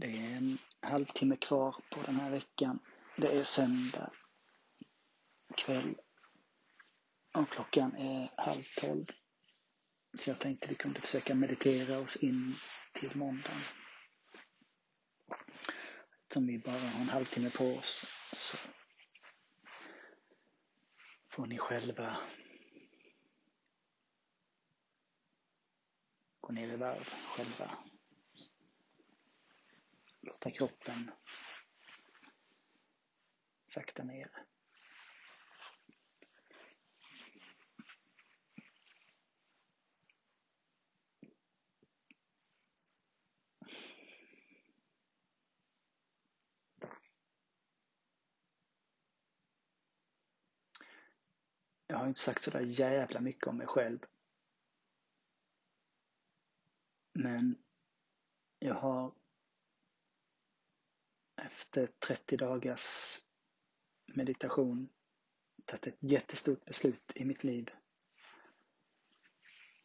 Det är en halvtimme kvar på den här veckan. Det är söndag kväll och klockan är halv tolv. Så jag tänkte vi kunde försöka meditera oss in till måndagen. Eftersom vi bara har en halvtimme på oss så får ni själva gå ner i varv själva. Låta kroppen sakta ner. Jag har inte sagt sådär jävla mycket om mig själv. Men jag har efter 30 dagars meditation tagit ett jättestort beslut i mitt liv.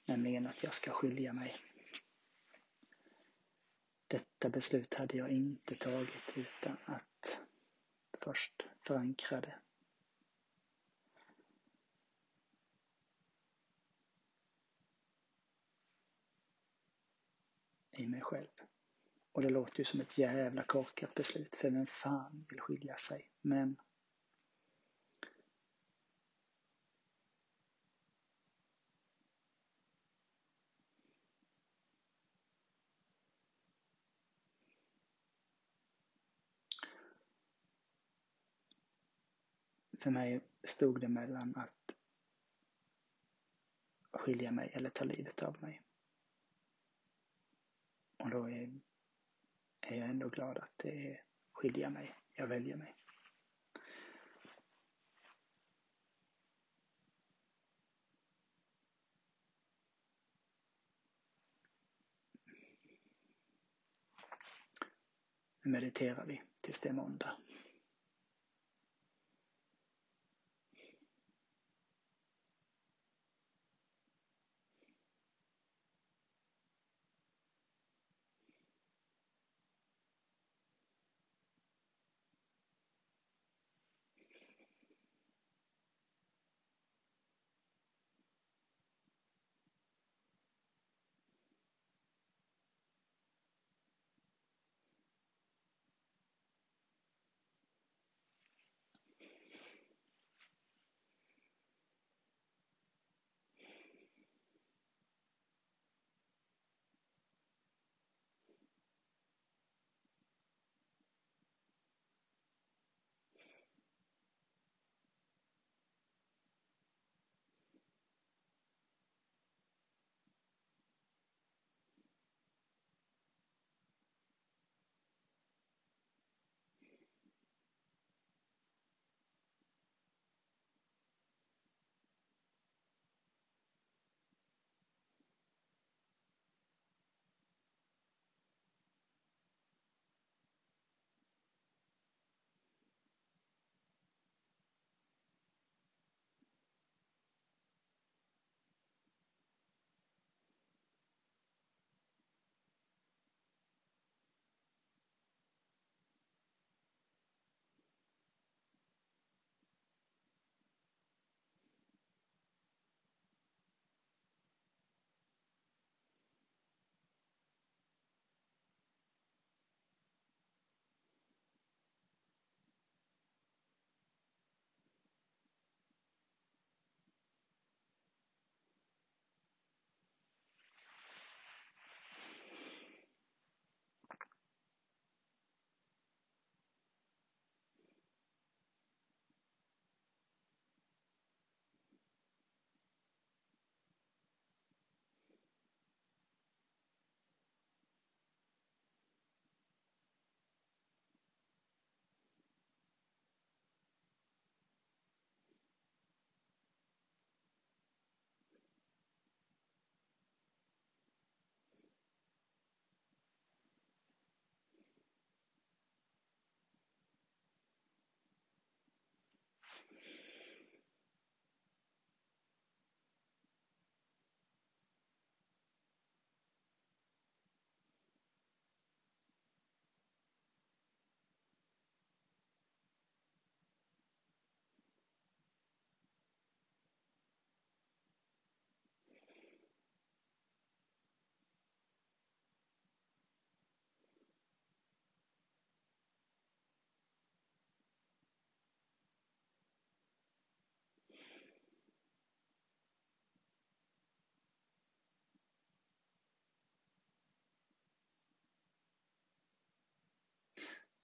Nämligen att jag ska skilja mig. Detta beslut hade jag inte tagit utan att först förankra det. i mig själv. Och det låter ju som ett jävla korkat beslut, för vem fan vill skilja sig? Men För mig stod det mellan att skilja mig eller ta livet av mig. Och då är, är jag ändå glad att det skiljer mig. Jag väljer mig. Nu mediterar vi tills det är måndag.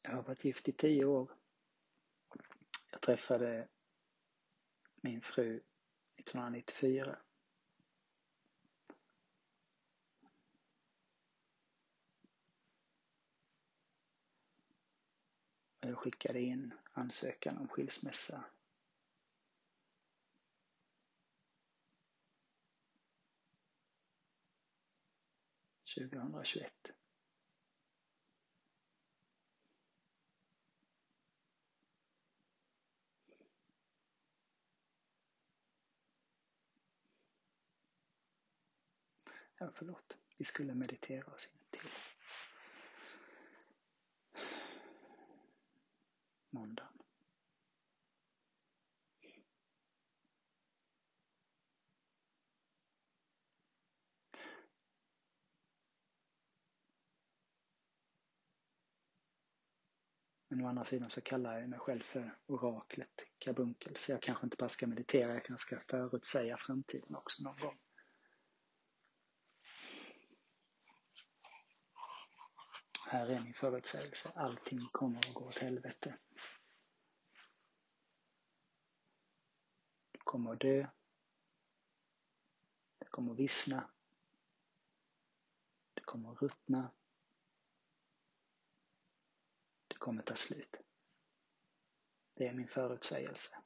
Jag har varit gift i tio år. Jag träffade min fru 1994. Jag skickade in ansökan om skilsmässa 2021. Ja, förlåt. Vi skulle meditera oss in till måndagen. Men å andra sidan så kallar jag mig själv för oraklet Kabunkel. så jag kanske inte bara ska meditera, jag kanske ska förutsäga framtiden också någon gång. Här är min förutsägelse, allting kommer att gå åt helvete. Du kommer att dö. Det kommer att vissna. Det kommer att ruttna Det kommer att ta slut. Det är min förutsägelse.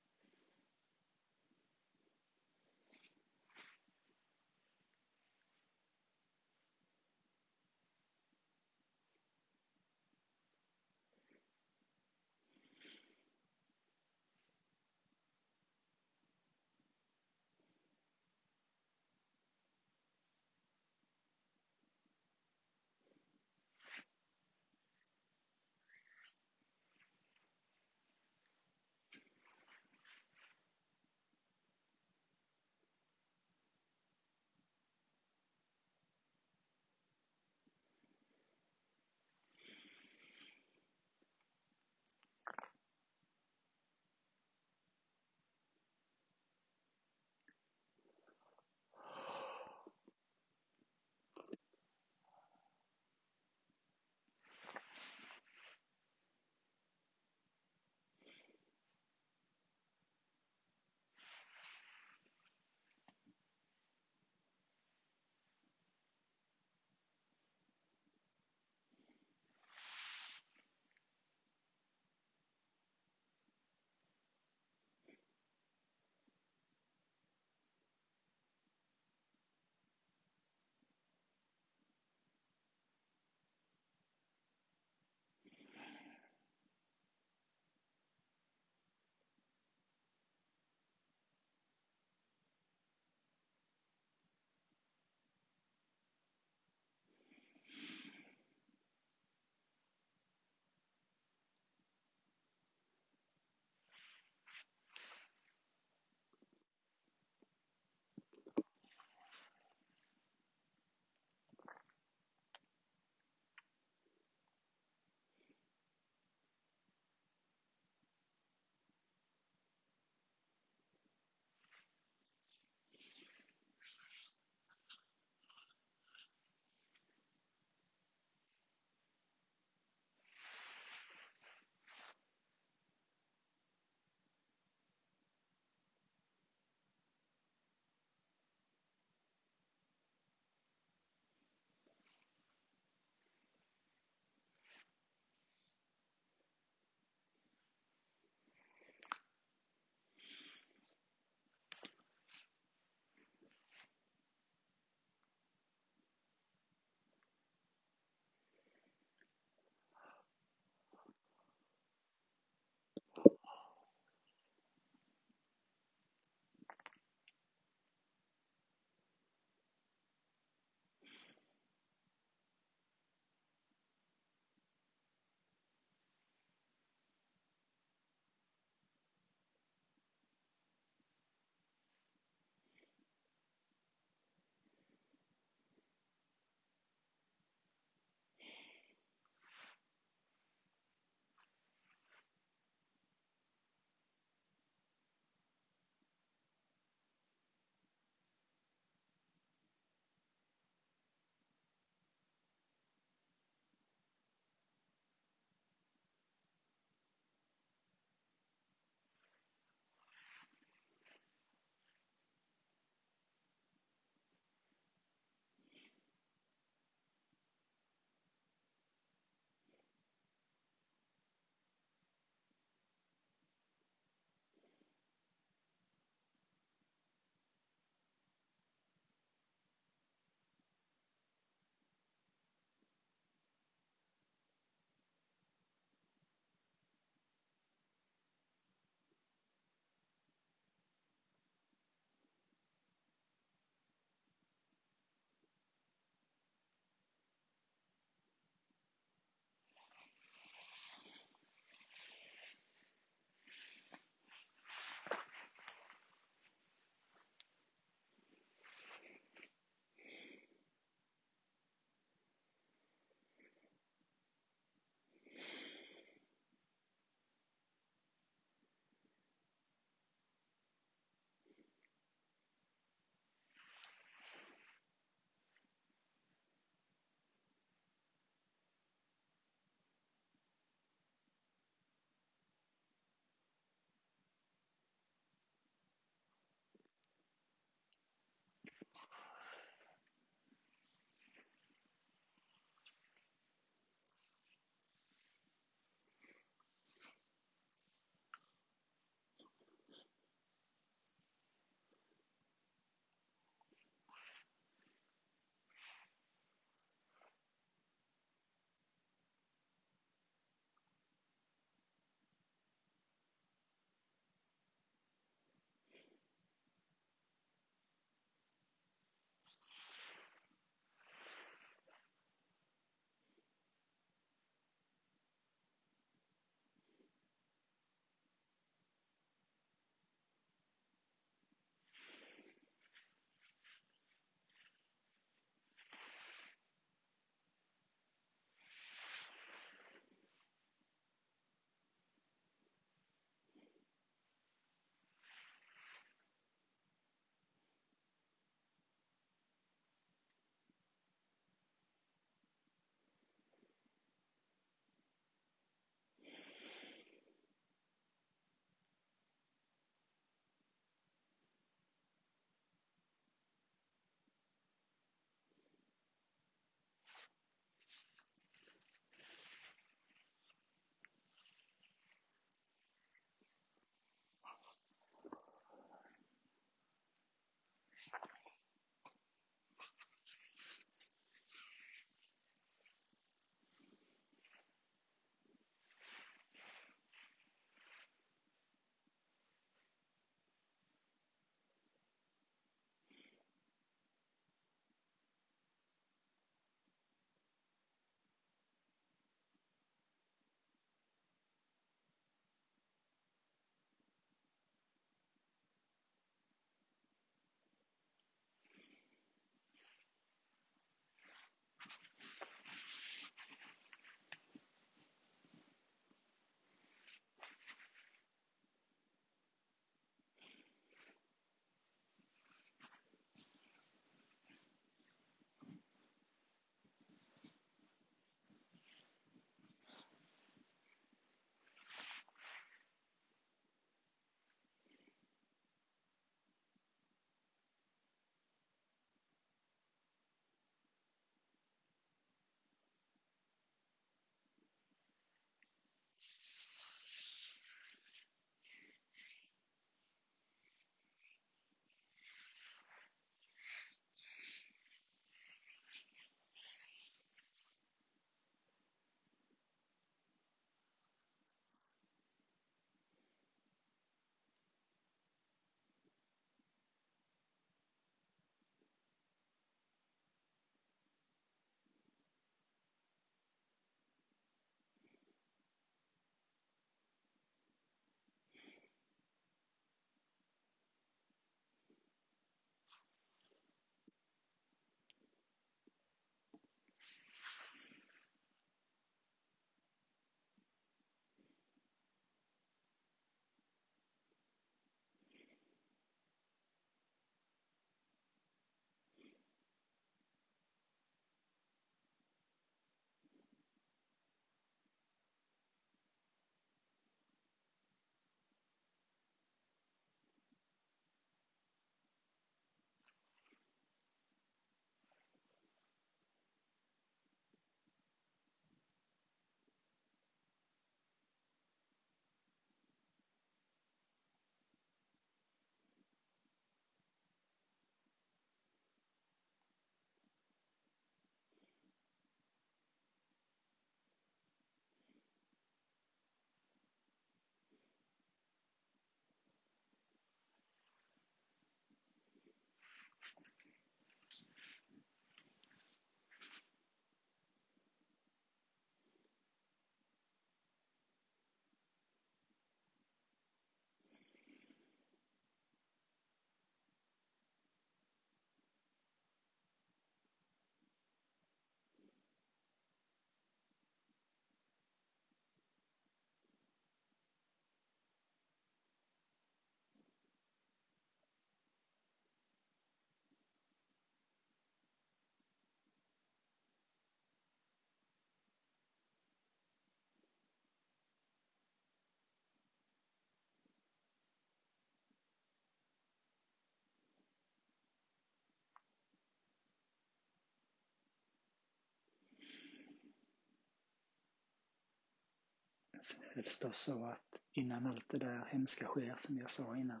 Förstås så att innan allt det där hemska sker, som jag sa innan,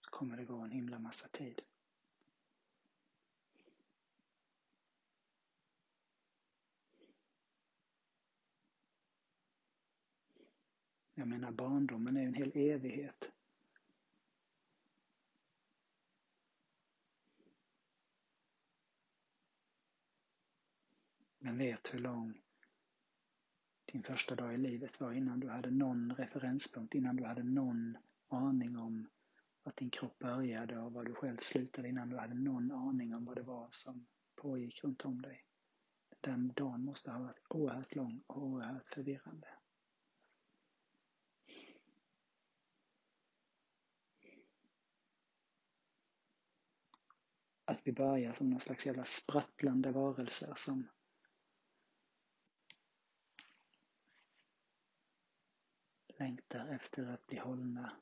så kommer det gå en himla massa tid. Jag menar barndomen är en hel evighet. Men vet hur lång din första dag i livet var innan du hade någon referenspunkt, innan du hade någon aning om att din kropp började och var du själv slutade, innan du hade någon aning om vad det var som pågick runt om dig. Den dagen måste ha varit oerhört lång och oerhört förvirrande. Att vi börjar som någon slags jävla sprattlande varelser som längtar efter att bli hållna,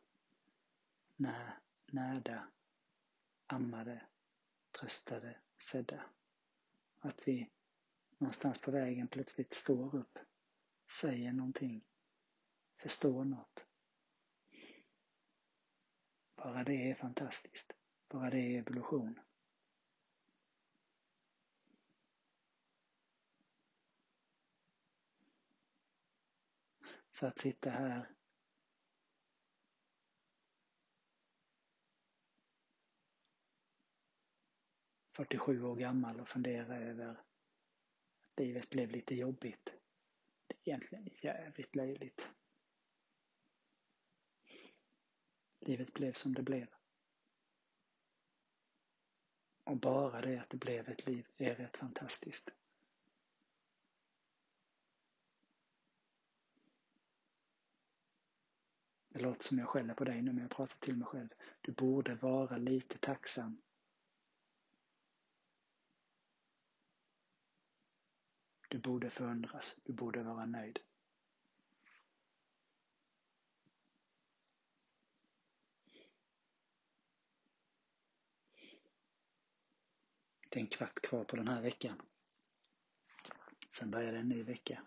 när, närda, ammade, tröstade, sedda. Att vi någonstans på vägen plötsligt står upp, säger någonting, förstår något. Bara det är fantastiskt. Bara det är evolution. Så att sitta här fyrtiosju år gammal och fundera över att livet blev lite jobbigt. Det är egentligen jävligt löjligt. Livet blev som det blev. Och bara det att det blev ett liv är rätt fantastiskt. Det låter som jag skäller på dig nu, men jag pratar till mig själv. Du borde vara lite tacksam. Du borde förundras. Du borde vara nöjd. Det är en kvart kvar på den här veckan. Sen börjar det en ny vecka.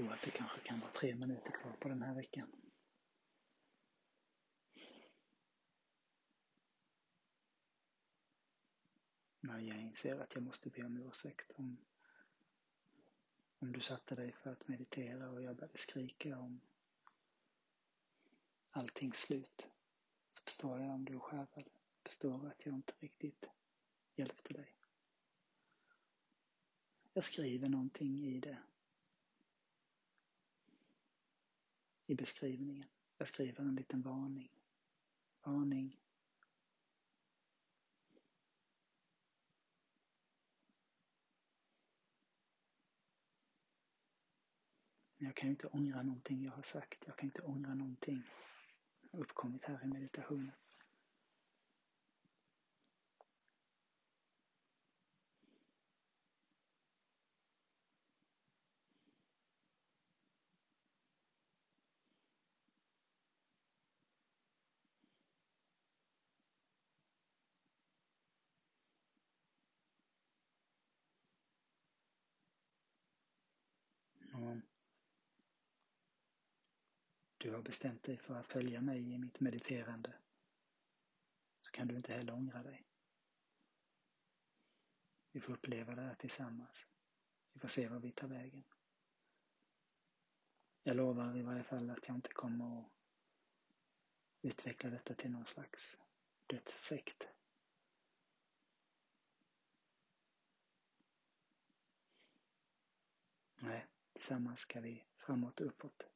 Tror att det kanske kan vara tre minuter kvar på den här veckan. Men jag inser att jag måste be om ursäkt om, om du satte dig för att meditera och jag började skrika om allting slut. Så förstår jag om du är skärrad. Förstår att jag inte riktigt hjälpte dig. Jag skriver någonting i det. I beskrivningen. Jag skriver en liten varning. Varning. Men jag kan ju inte ångra någonting jag har sagt. Jag kan inte ångra någonting uppkommit här i meditationen. Om du har bestämt dig för att följa mig i mitt mediterande så kan du inte heller ångra dig. Vi får uppleva det här tillsammans. Vi får se var vi tar vägen. Jag lovar i varje fall att jag inte kommer att utveckla detta till någon slags dödssekt. Nej, tillsammans ska vi framåt och uppåt.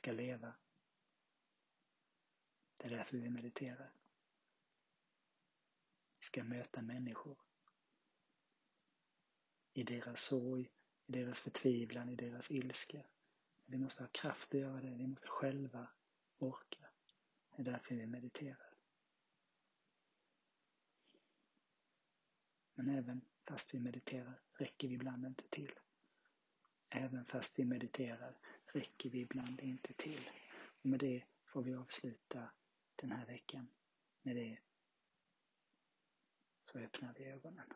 Ska leva. Det är därför vi mediterar. Vi ska möta människor i deras sorg, i deras förtvivlan, i deras ilska. Vi måste ha kraft att göra det. Vi måste själva orka. Det är därför vi mediterar. Men även fast vi mediterar räcker vi ibland inte till. Även fast vi mediterar räcker vi ibland inte till. Och med det får vi avsluta den här veckan. Med det så öppnar vi ögonen.